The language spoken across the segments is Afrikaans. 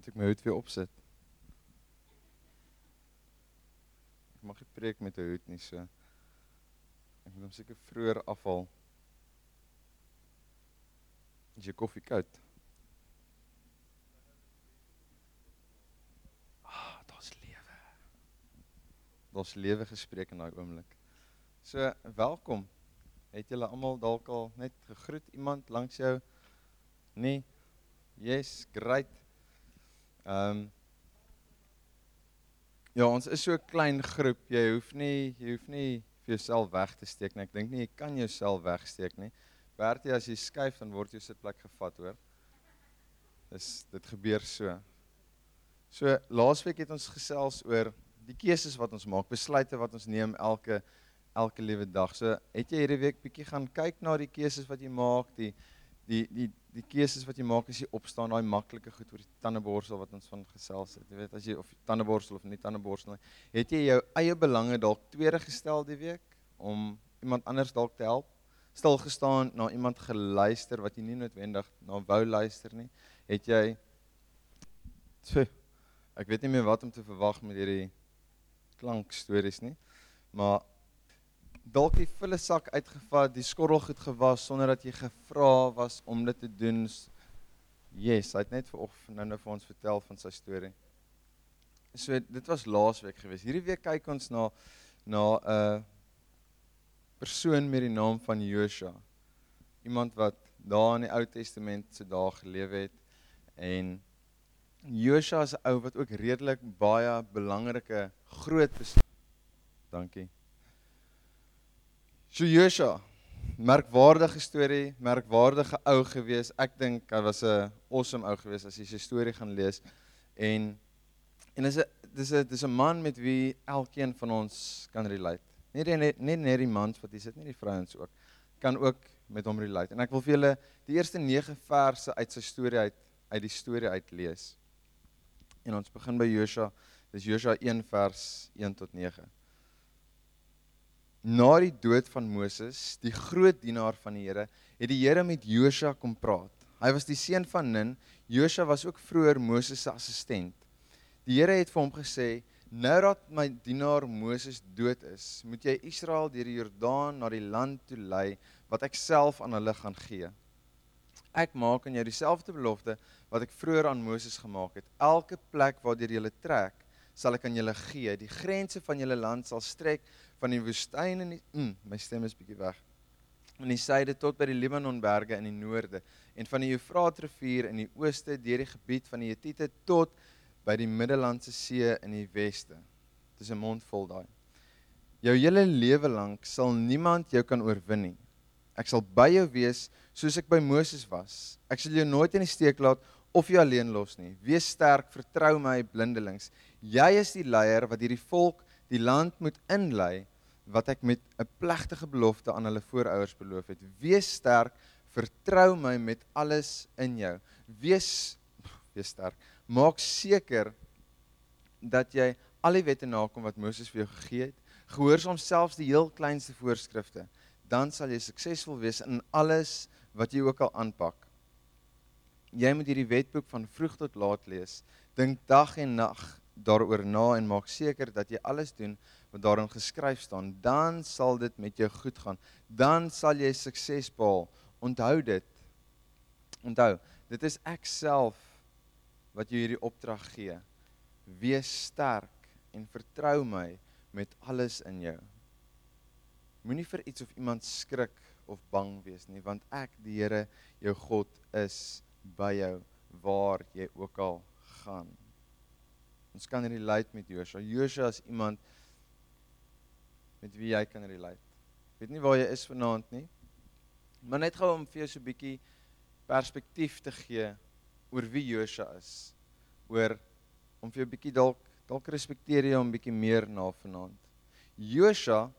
Moet ek my hoed weer opsit? Ek mag nie preek met 'n hoed nie, so. Ek moet hom seker vroeër afhaal. Is jou koffie koud? Ah, daar's lewe. Daar's lewe gespreek in daai oomblik. So, welkom. Het julle almal dalk al net gegroet iemand langs jou? Nee. Yes, great. Ehm um, Ja, ons is so 'n klein groep. Jy hoef nie jy hoef nie vir jouself weg te steek nie. Ek dink nie jy kan jouself wegsteek nie. Bertie, as jy skuif dan word jou sitplek gevat, hoor. Dis dit gebeur so. So laasweek het ons gesels oor die keuses wat ons maak, besluite wat ons neem elke elke liewe dag. So het jy hierdie week bietjie gaan kyk na die keuses wat jy maak, die die die die keuses wat jy maak as jy opstaan, daai maklike goed oor die tandeborsel wat ons van gesels het. Jy weet as jy of tandeborsel of nie tandeborsel nie, het jy jou eie belange dalk tweede gestel die week om iemand anders dalk te help? Stil gestaan na iemand geluister wat jy nie noodwendig na wou luister nie. Het jy tjie, ek weet nie meer wat om te verwag met hierdie klankstories nie. Maar dalk die volle sak uitgevat, die skottelgoed gewas sonder dat jy gevra was om dit te doen. Yes, hy het net vir of nou nou vir ons vertel van sy storie. So dit was laasweek gewees. Hierdie week kyk ons na na 'n uh, persoon met die naam van Josua. Iemand wat daar in die Ou Testament se dae gelewe het en Josua is 'n ou wat ook redelik baie belangrike groot Dankie. So Josua, merkwaardige storie, merkwaardige ou gewees. Ek dink hy was 'n awesome ou gewees as jy sy storie gaan lees. En en is 'n dis 'n dis 'n man met wie elkeen van ons kan relate. Nie net nie net die mans wat hier sit, nie die vrouens ook kan ook met hom relate. En ek wil vir julle die eerste 9 verse uit sy storie uit uit die storie uit lees. En ons begin by Josua. Dis Josua 1 vers 1 tot 9 na die dood van Moses, die groot dienaar van die Here, het die Here met Josua kom praat. Hy was die seun van Nun. Josua was ook vroeër Moses se assistent. Die Here het vir hom gesê: "Nou dat my dienaar Moses dood is, moet jy Israel deur die Jordaan na die land toe lei wat ek self aan hulle gaan gee. Ek maak aan jou dieselfde belofte wat ek vroeër aan Moses gemaak het. Elke plek waardeur jy trek, sal ek aan julle gee. Die grense van julle land sal strek van die woestyn en die mm, my stem is bietjie weg. In die suide tot by die Libanonberge in die noorde en van die Eufraatrivier in die ooste deur die gebied van die Hittite tot by die Middellandse See in die weste. Dit is 'n mond vol daai. Jou hele lewe lank sal niemand jou kan oorwin nie. Ek sal by jou wees soos ek by Moses was. Ek sal jou nooit in die steek laat of jou alleen los nie. Wees sterk, vertrou my blindelings. Jy is die leier wat hierdie volk die land moet inlei wat ek met 'n plegtige belofte aan hulle voorouers beloof het. Wees sterk, vertrou my met alles in jou. Wees wees sterk. Maak seker dat jy al die wette nakom wat Moses vir jou gegee het. Gehoorsaam selfs die heel kleinste voorskrifte. Dan sal jy suksesvol wees in alles wat jy ook al aanpak. Jy moet hierdie wetboek van vroeg tot laat lees. Dink dag en nag daaroor na en maak seker dat jy alles doen wat daarin geskryf staan, dan sal dit met jou goed gaan. Dan sal jy sukses behaal. Onthou dit. Onthou, dit is ek self wat jou hierdie opdrag gee. Wees sterk en vertrou my met alles in jou. Moenie vir iets of iemand skrik of bang wees nie, want ek, die Here, jou God is by jou waar jy ook al gaan. Ons kan relate met Joshua. Joshua is iemand met wie jy kan relate. Weet nie waar jy is vanaand nie. Maar net gou om vir jou so 'n bietjie perspektief te gee oor wie Joshua is. Oor om vir jou 'n bietjie dalk dalk respekteer jy hom bietjie meer na vanaand. Joshua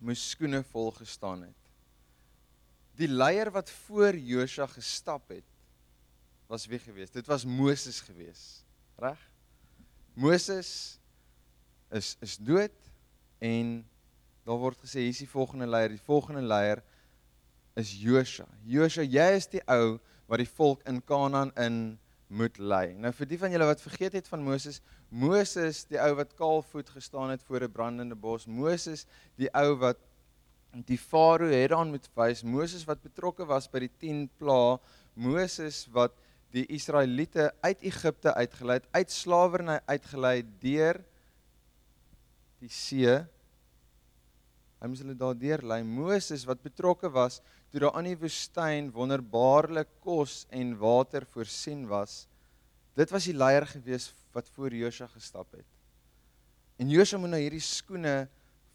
moes skoene vol gestaan het. Die leier wat voor Joshua gestap het was wie gewees? Dit was Moses geweest reg? Moses is is dood en daar word gesê hier is die volgende leier, die volgende leier is Josua. Josua, jy is die ou wat die volk in Kanaan in moet lei. Nou vir die van julle wat vergeet het van Moses, Moses, die ou wat kaalvoet gestaan het voor 'n brandende bos, Moses, die ou wat die farao het aan moet wys, Moses wat betrokke was by die 10 plaae, Moses wat die Israeliete uit Egipte uitgelei uit slawerny uitgelei deur die see Hy moes hulle daardeur lei. Moses wat betrokke was toe daar aan die woestyn wonderbaarlik kos en water voorsien was. Dit was die leier gewees wat voor Josua gestap het. En Josua moet nou hierdie skoene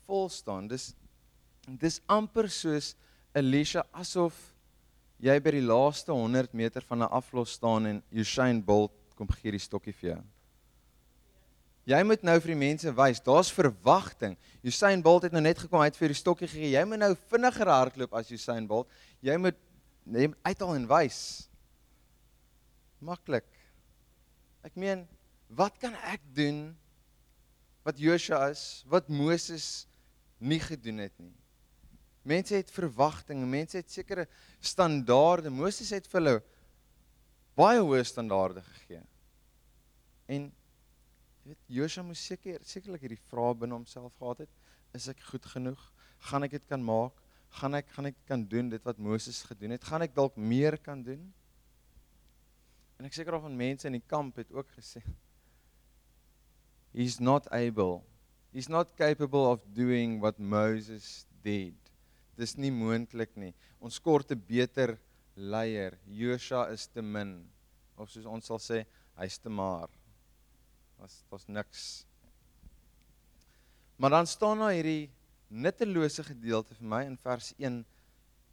vol staan. Dis dis amper soos Elisha asof jy by die laaste 100 meter van 'n aflos staan en Usain Bolt kom gee die stokkie vir jou. Jy moet nou vir die mense wys, daar's verwagting. Usain Bolt het nou net gekom uit vir die stokkie gegee. Jy moet nou vinniger hardloop as Usain Bolt. Jy moet neem uithaal en wys. Maklik. Ek meen, wat kan ek doen wat Joshua is, wat Moses nie gedoen het nie? Mense het verwagtinge, mense het sekere standaarde. Moses het vir hulle baie hoë standaarde gegee. En Jy weet Josua moes seker sekerlik hierdie vrae binne homself gehad het. Is ek goed genoeg? Gaan ek dit kan maak? Gaan ek gaan ek kan doen dit wat Moses gedoen het? Gaan ek dalk meer kan doen? En ek seker of van mense in die kamp het ook gesê He's not able. He's not capable of doing what Moses did. Dis nie moontlik nie. Ons kort 'n beter leier. Josua is te min. Of soos ons sal sê, hy's te maar. Was was niks. Maar dan staan daar hierdie nuttelose gedeelte vir my in vers 1.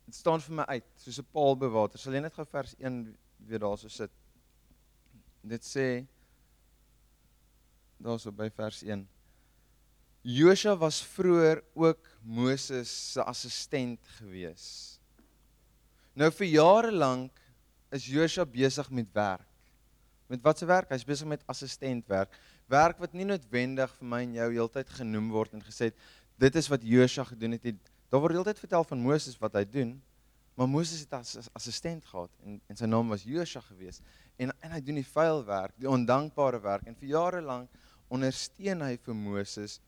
Dit staan vir my uit soos 'n paal by water. Sal jy net gou vers 1 weer daarso sit? Dit sê daarso by vers 1. Josua was vroeër ook Moses se assistent gewees. Nou vir jare lank is Josua besig met werk. Met wat se werk? Hy's besig met assistentwerk. Werk wat nie noodwendig vir my en jou heeltyd genoem word en gesê dit is wat Josua gedoen het. Daar word heeltyd vertel van Moses wat hy doen. Maar Moses het as assistent gehad en en sy naam was Josua gewees. En en hy doen die vuil werk, die ondankbare werk en vir jare lank ondersteun hy vir Moses.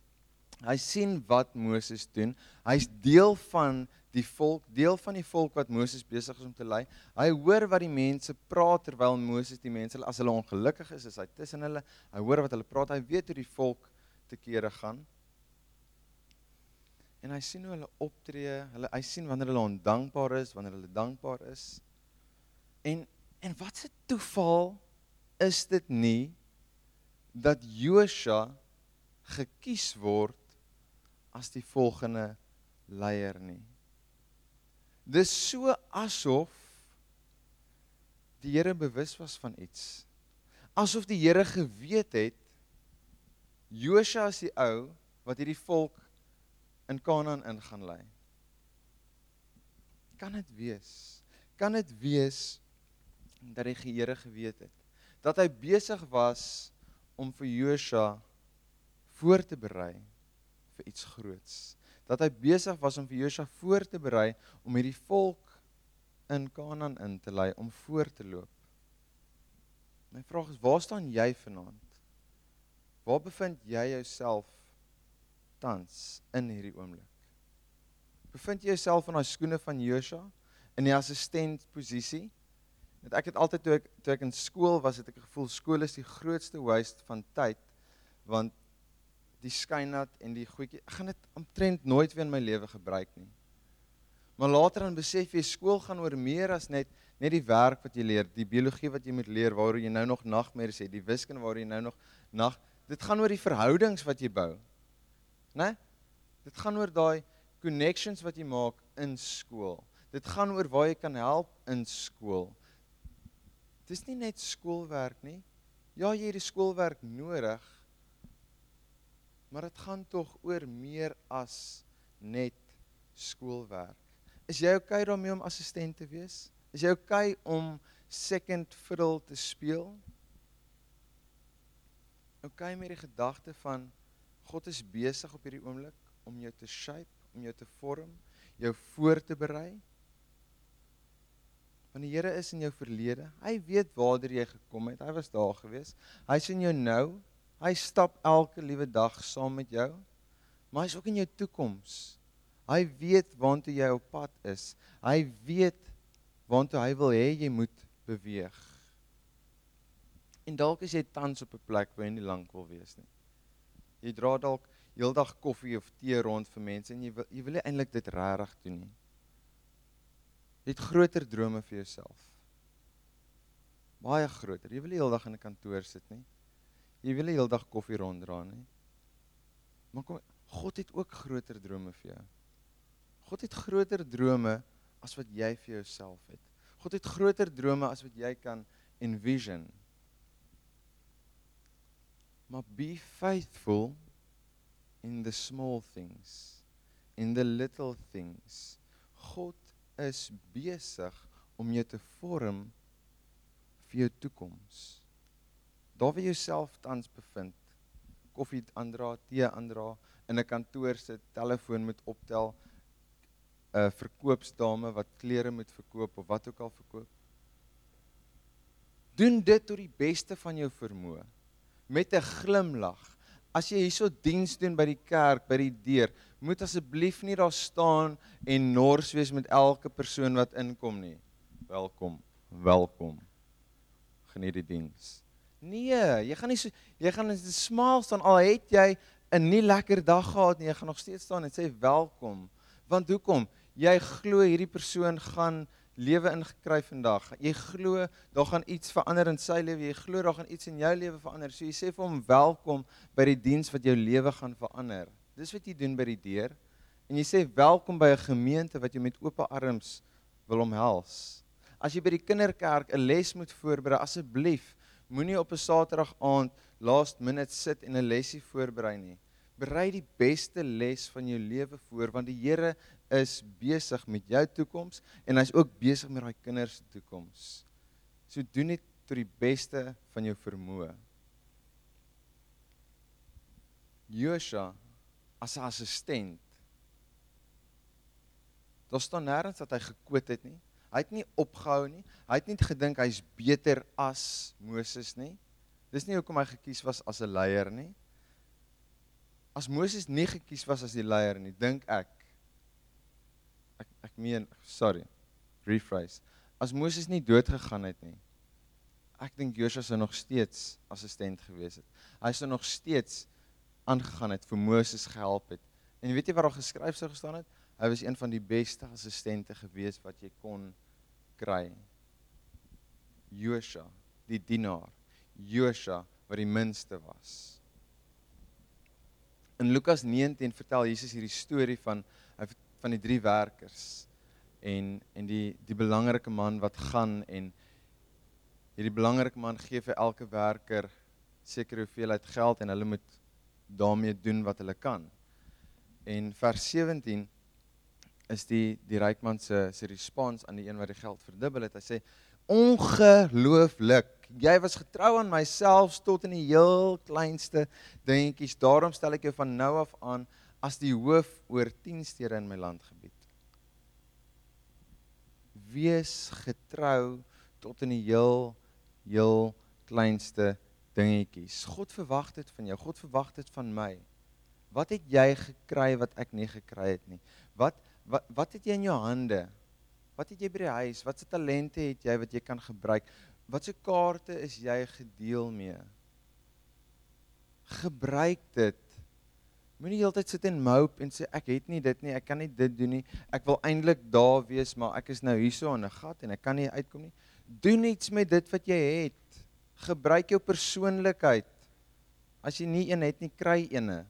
Hy sien wat Moses doen. Hy's deel van die volk, deel van die volk wat Moses besig is om te lei. Hy hoor wat die mense praat terwyl Moses die mense as hulle ongelukkig is, is hy tussen hulle. Hy hoor wat hulle praat. Hy weet hoe die volk te kere gaan. En hy sien hoe hulle optree. Hulle hy sien wanneer hulle ondankbaar is, wanneer hulle dankbaar is. En en wat 'n toeval is dit nie dat Josua gekies word as die volgende leier nie. Dis so asof die Here bewus was van iets. Asof die Here geweet het Josua is die ou wat hierdie volk in Kanaan ingaan lei. Kan dit wees? Kan dit wees dat die Here geweet het dat hy besig was om vir Josua voor te berei vir iets groots? dat hy besig was om vir Josua voor te berei om hierdie volk in Kanaan in te lei om voor te loop. My vraag is waar staan jy vanaand? Waar bevind jy jouself tans in hierdie oomblik? Bevind jy jouself in daai skoene van Josua in die assistent posisie? Want ek het altyd toe ek toe ek in skool was, het ek gevoel skool is die grootste waste van tyd want die skynat en die goedjie. Ek gaan dit omtrent nooit weer in my lewe gebruik nie. Maar later dan besef jy skool gaan oor meer as net net die werk wat jy leer, die biologie wat jy moet leer waaroor jy nou nog nagmerries het, die wiskunde waaroor jy nou nog nag dit gaan oor die verhoudings wat jy bou. Né? Dit gaan oor daai connections wat jy maak in skool. Dit gaan oor waar jy kan help in skool. Dis nie net skoolwerk nie. Ja, jy het die skoolwerk nodig, maar dit gaan tog oor meer as net skoolwerk. Is jy okay daarmee om assistent te wees? Is jy okay om second fiddle te speel? Okay met die gedagte van God is besig op hierdie oomblik om jou te shape, om jou te vorm, jou voor te berei. Want die Here is in jou verlede. Hy weet waartoe jy gekom het. Hy was daar gewees. Hy's in jou nou. Hy stap elke liewe dag saam met jou. Maar hy's ook in jou toekoms. Hy weet waartoe jy op pad is. Hy weet waartoe hy wil hê jy moet beweeg. En dalk is jy tans op 'n plek waar jy nie lank wil wees nie. Jy dra dalk heeldag koffie of tee rond vir mense en jy wil jy wil eintlik dit regtig doen nie. Jy het groter drome vir jouself. Baie groter. Jy wil nie heeldag in 'n kantoor sit nie. Jy wil nie heeldag koffie ronddra nie. Maar kom God het ook groter drome vir jou. God het groter drome as wat jy vir jouself het. God het groter drome as wat jy kan envision. Maar be faithful in the small things, in the little things. God is besig om jou te vorm vir jou toekoms. Daar waar jy jouself tans bevind, koffie aandra, tee aandra, in 'n kantoor sit, telefoon moet optel, 'n verkoopsdame wat klere moet verkoop of wat ook al verkoop. Doen dit tot die beste van jou vermoë met 'n glimlag. As jy hierso diens doen by die kerk, by die deur, moet asseblief nie daar staan en nors wees met elke persoon wat inkom nie. Welkom, welkom. Geniet die diens. Nee, jy gaan nie so jy gaan in 'n smaal staan al het jy 'n nie lekker dag gehad nie, jy gaan nog steeds staan en sê welkom. Want hoekom? Jy glo hierdie persoon gaan lewe ingekry vandag. Jy glo daar gaan iets verander in sy lewe. Jy glo daar gaan iets in jou lewe verander. So jy sê vir hom welkom by die diens wat jou lewe gaan verander. Dis wat jy doen by die deur. En jy sê welkom by 'n gemeente wat jou met oop arms wil omhels. As jy by die kinderkerk 'n les moet voorberei, asseblief moenie op 'n Saterdag aand last minute sit en 'n lesie voorberei nie. Berei die beste les van jou lewe voor want die Here is besig met jou toekoms en hy's ook besig met daai kinders se toekoms. So doen dit tot die beste van jou vermoë. Josua as 'n assistent. Daar staan nêrens dat hy gekwit het nie. Hy het nie opgehou nie. Hy het nie gedink hy's beter as Moses nie. Dis nie hoekom hy gekies was as 'n leier nie. As Moses nie gekies was as die leier nie, dink ek ek ek meen sorry rephrase as Moses nie dood gegaan het nie ek dink Josua sou nog steeds assistent gewees het hy sou nog steeds aangegaan het vir Moses gehelp het en weet jy wat daar geskryf sou gestaan het hy was een van die beste assistente gewees wat jy kon kry. Josua die dienaar. Josua wat die minste was. In Lukas 19 vertel Jesus hierdie storie van van die drie werkers en en die die belangrike man wat gaan en hierdie belangrike man gee vir elke werker sekere hoeveelheid geld en hulle moet daarmee doen wat hulle kan. En vers 17 is die die ryk man se se respons aan die een wat die geld verdubbel het. Hy sê ongelooflik. Jy was getrou aan myself tot in die heel kleinste dingetjies. Daarom stel ek jou van nou af aan as die hoof oor 10 stede in my landgebied. Wees getrou tot in die heel heel kleinste dingetjies. God verwag dit van jou. God verwag dit van my. Wat het jy gekry wat ek nie gekry het nie? Wat wat wat het jy in jou hande? Wat het jy by die huis? Watse talente het jy wat jy kan gebruik? Watse kaarte is jy gedeel mee? Gebruik dit Moenie heeltyd sit en mope en sê ek het nie dit nie, ek kan nie dit doen nie. Ek wil eintlik daar wees, maar ek is nou hierso in 'n gat en ek kan nie uitkom nie. Doen iets met dit wat jy het. Gebruik jou persoonlikheid. As jy nie een het nie, kry eene.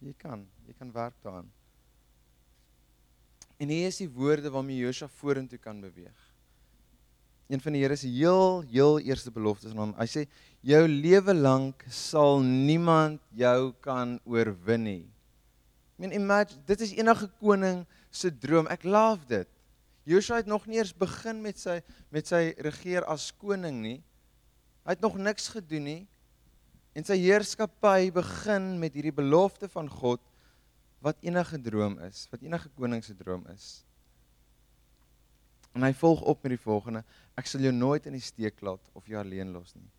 Jy kan, jy kan werk daaraan. En hier is die woorde waarmee Josua vorentoe kan beweeg een van die Here se heel heel eerste beloftes aan hom. Hy sê jou lewe lank sal niemand jou kan oorwin nie. I mean imagine dit is enige koning se droom. Ek laaf dit. Joshua het nog nie eers begin met sy met sy regeer as koning nie. Hy het nog niks gedoen nie. En sy heerskappy begin met hierdie belofte van God wat enige droom is, wat enige koning se droom is. En hy volg op met die volgende: Ek sal jou nooit in die steek laat of jou alleen los nie.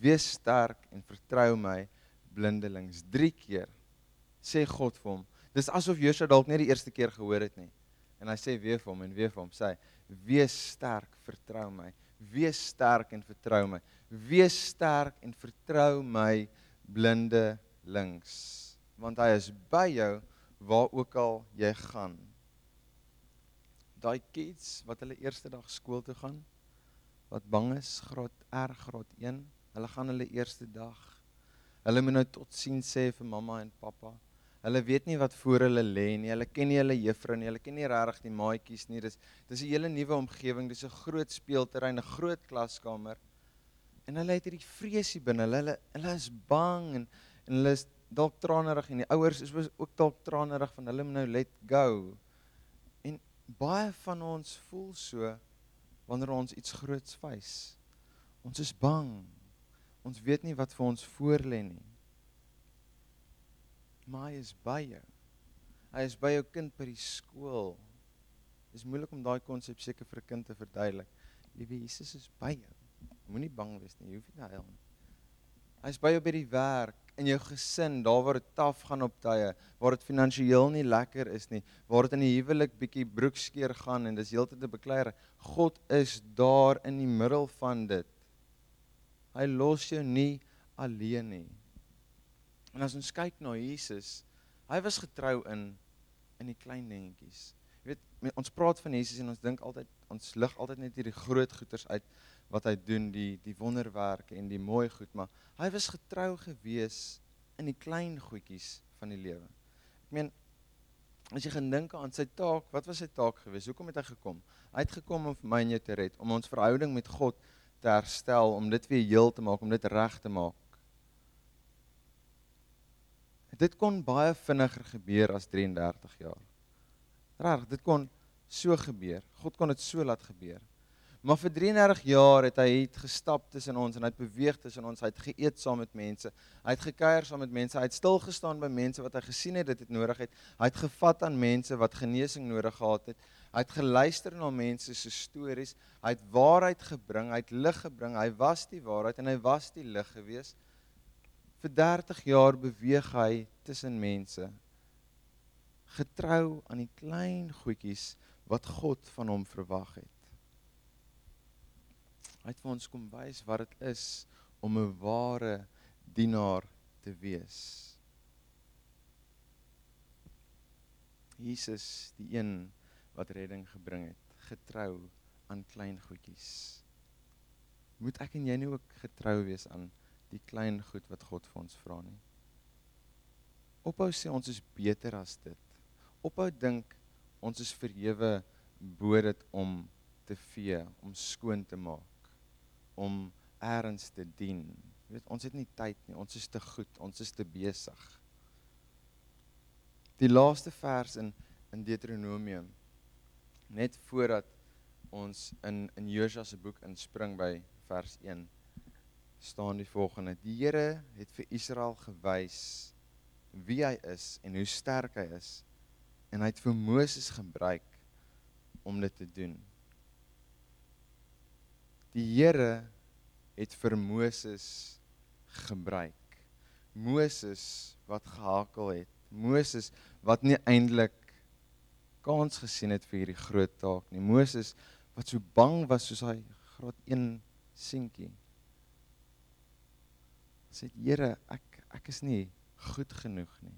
Wees sterk en vertrou my blindelings. 3 keer sê God vir hom. Dis asof Josua dalk net die eerste keer gehoor het nie. En hy sê weer vir hom en weer vir hom sê: Wees sterk, vertrou my. Wees sterk en vertrou my. Wees sterk en vertrou my blindelings. Want hy is by jou waar ook al jy gaan. Daai kids wat hulle eerste dag skool toe gaan wat bang is graad R graad 1 hulle gaan hulle eerste dag hulle moet nou totsiens sê vir mamma en pappa. Hulle weet nie wat voor hulle lê nie hulle ken nie hulle juffrou nie hulle ken nie regtig die maatjies nie. Dis dis 'n hele nuwe omgewing dis 'n groot speelterrein 'n groot klaskamer. En hulle het hierdie vreesie binne hulle hulle is bang en en hulle is dalk tranerig en die ouers is ook dalk tranerig van hulle moet nou let go baie van ons voel so wanneer ons iets groots wys. Ons is bang. Ons weet nie wat vir ons voorlê nie. Maar hy is by jou. Hy is by jou kind by die skool. Dit is moeilik om daai konsep seker vir 'n kind te verduidelik. Liewe Jesus is by jou. Moenie bang wees nie. Jy hoef nie te huil nie. Hy is by jou by die werk in jou gesin, daar waar dit taaf gaan op tye, waar dit finansiëel nie lekker is nie, waar dit in die huwelik bietjie broekskeer gaan en dis heeltyd 'n bekleier. God is daar in die middel van dit. Hy los jou nie alleen nie. En as ons kyk na Jesus, hy was getrou in in die klein dingetjies. Jy weet, ons praat van Jesus en ons dink altyd ons lig altyd net hierdie groot goeters uit wat hy doen, die die wonderwerke en die mooi goed, maar hy was getrou gewees in die klein goedjies van die lewe. Ek meen as jy gedink aan sy taak, wat was sy taak geweest? Hoekom het hy gekom? Hy het gekom om vir my en jou te red, om ons verhouding met God te herstel, om dit weer heel te maak, om dit reg te maak. Dit kon baie vinniger gebeur as 33 jaar. Reg, dit kon so gebeur. God kon dit so laat gebeur. Maar vir 33 jaar het hy het gestap tussen ons en hy het beweeg tussen ons. Hy het geëet saam met mense. Hy het gekuier saam met mense. Hy het stil gestaan by mense wat hy gesien het dit het nodig het. Hy het gevat aan mense wat genesing nodig gehad het. Hy het geluister na mense se stories. Hy het waarheid gebring, hy het lig gebring. Hy was die waarheid en hy was die lig gewees. Vir 30 jaar beweeg hy tussen mense. Getrou aan die klein goedjies wat God van hom verwag het. Hy het vir ons kom wys wat dit is om 'n ware dienaar te wees. Jesus, die een wat redding gebring het, getrou aan klein goedjies. Moet ek en jy nou ook getrou wees aan die klein goed wat God vir ons vra nie? Ophou sê ons is beter as dit. Ophou dink ons is verhewe bo dit om te vee, om skoon te maak om eers te dien. Jy weet, ons het nie tyd nie. Ons is te goed. Ons is te besig. Die laaste vers in in Deuteronomium net voordat ons in in Josua se boek inspring by vers 1 staan die volgende: Die Here het vir Israel gewys wie hy is en hoe sterk hy is en hy het vir Moses gebruik om dit te doen. Die Here het vir Moses gebruik. Moses wat gehakel het. Moses wat nie eintlik kans gesien het vir hierdie groot taak nie. Moses wat so bang was soos hy graad 1 seentjie. Sê Here, ek ek is nie goed genoeg nie.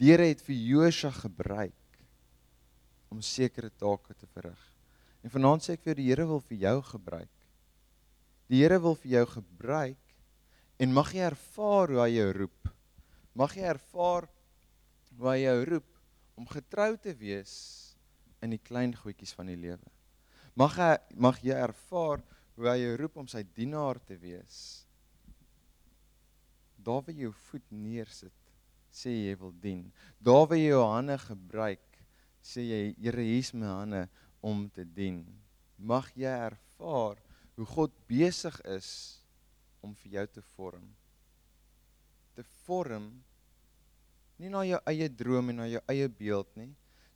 Die Here het vir Josua gebruik om sekere take te verrig. En vanaand sê ek vir die Here wil vir jou gebruik. Die Here wil vir jou gebruik en mag jy ervaar hoe hy jou roep. Mag jy ervaar hoe hy jou roep om getrou te wees in die klein goedjies van die lewe. Mag hy mag jy ervaar hoe hy jou roep om sy dienaar te wees. Daar waar jy jou voet neersit, sê jy wil dien. Daar waar jy jou hande gebruik, sê jy Here, hier's my hande om te dien. Mag jy ervaar hoe God besig is om vir jou te vorm. Te vorm nie na jou eie droom en na jou eie beeld nie,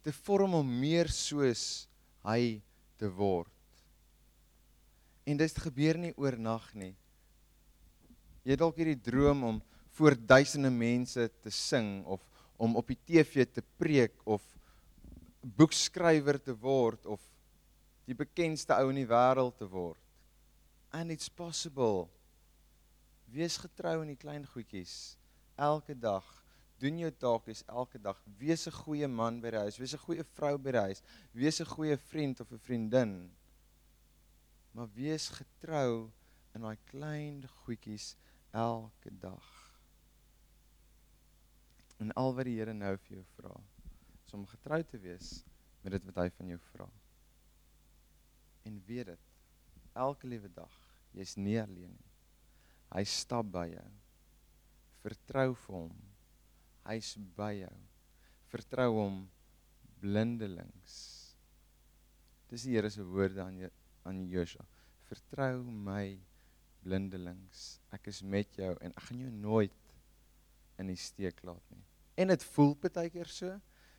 te vorm om meer soos hy te word. En dit gebeur nie oornag nie. Jy het dalk hierdie droom om voor duisende mense te sing of om op die TV te preek of boekskrywer te word of die bekendste ou in die wêreld te word. And it's possible. Wees getrou in die klein goedjies elke dag. Doen jou taak is elke dag. Wees 'n goeie man by die huis, wees 'n goeie vrou by die huis, wees 'n goeie vriend of 'n vriendin. Maar wees getrou in daai klein goedjies elke dag. En al wat die Here nou vir jou vra, is om getrou te wees met dit wat hy van jou vra. En weet dit elke liewe dag, jy's nie alleen nie. Hy stap by jou. Vertrou vir hom. Hy's by jou. Vertrou hom blindelings. Dis die Here se woorde aan jou aan Josua. Vertrou my blindelings. Ek is met jou en ek gaan jou nooit in die steek laat nie. En dit voel baie keer so.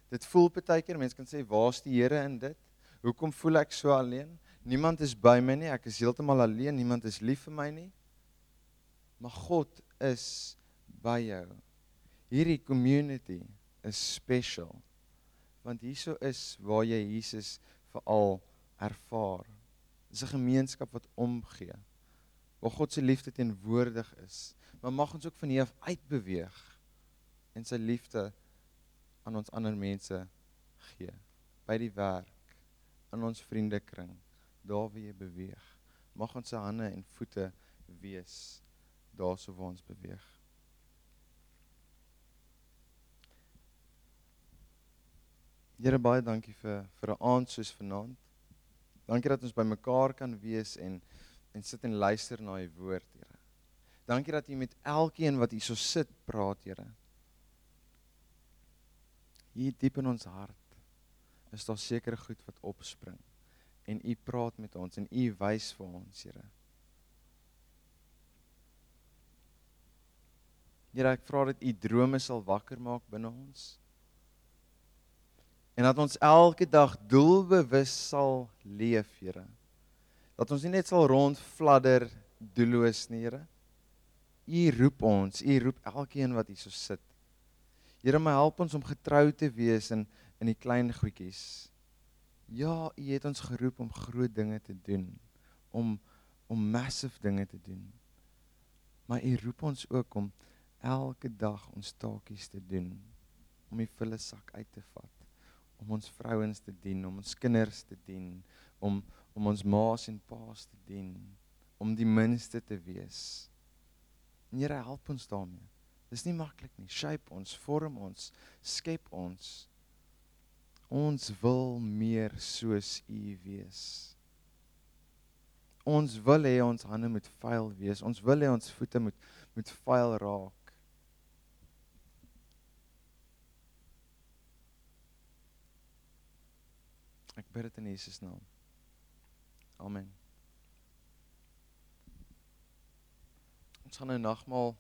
Dit voel baie keer mense kan sê waar's die Here in dit? Hoekom voel ek so alleen? Niemand is by my nie. Ek is heeltemal alleen. Niemand is lief vir my nie. Maar God is by jou. Hierdie community is special. Want hieso is waar jy Jesus veral ervaar. Dis 'n gemeenskap wat omgee. Waar God se liefde teenwoordig is. Maar mag ons ook van hier af uitbeweeg en sy liefde aan ons ander mense gee. By die werk, in ons vriendekring, daar waar jy beweeg. Mag ons se hande en voete wees daarso waar ons beweeg. Here baie dankie vir vir 'n aand soos vanaand. Dankie dat ons bymekaar kan wees en en sit en luister na u woord, Here. Dankie dat u met elkeen wat hierso sit praat, Here. Hier diep in ons hart is daar sekere goed wat opspring en u praat met ons en u wys vir ons, Here. Here, ek vra dat u drome sal wakker maak binne ons. En dat ons elke dag doelbewus sal leef, Here. Dat ons nie net sal rondfladder doelloos nie, Here. U roep ons, u roep elkeen wat hier so sit. Here, my help ons om getrou te wees in in die klein goedjies. Ja, u het ons geroep om groot dinge te doen, om om massive dinge te doen. Maar u roep ons ook om elke dag ons taakies te doen om die volle sak uit te vat om ons vrouens te dien om ons kinders te dien om om ons ma's en pa's te dien om die minste te wees Here help ons daarmee dis nie maklik nie. Shape ons vorm ons skep ons. Ons wil meer soos u wees. Ons wil hê ons hande moet vuil wees. Ons wil hê ons voete moet moet vuil raak. Ek bid dit in Jesus naam. Amen. Ons gaan nou nagmaal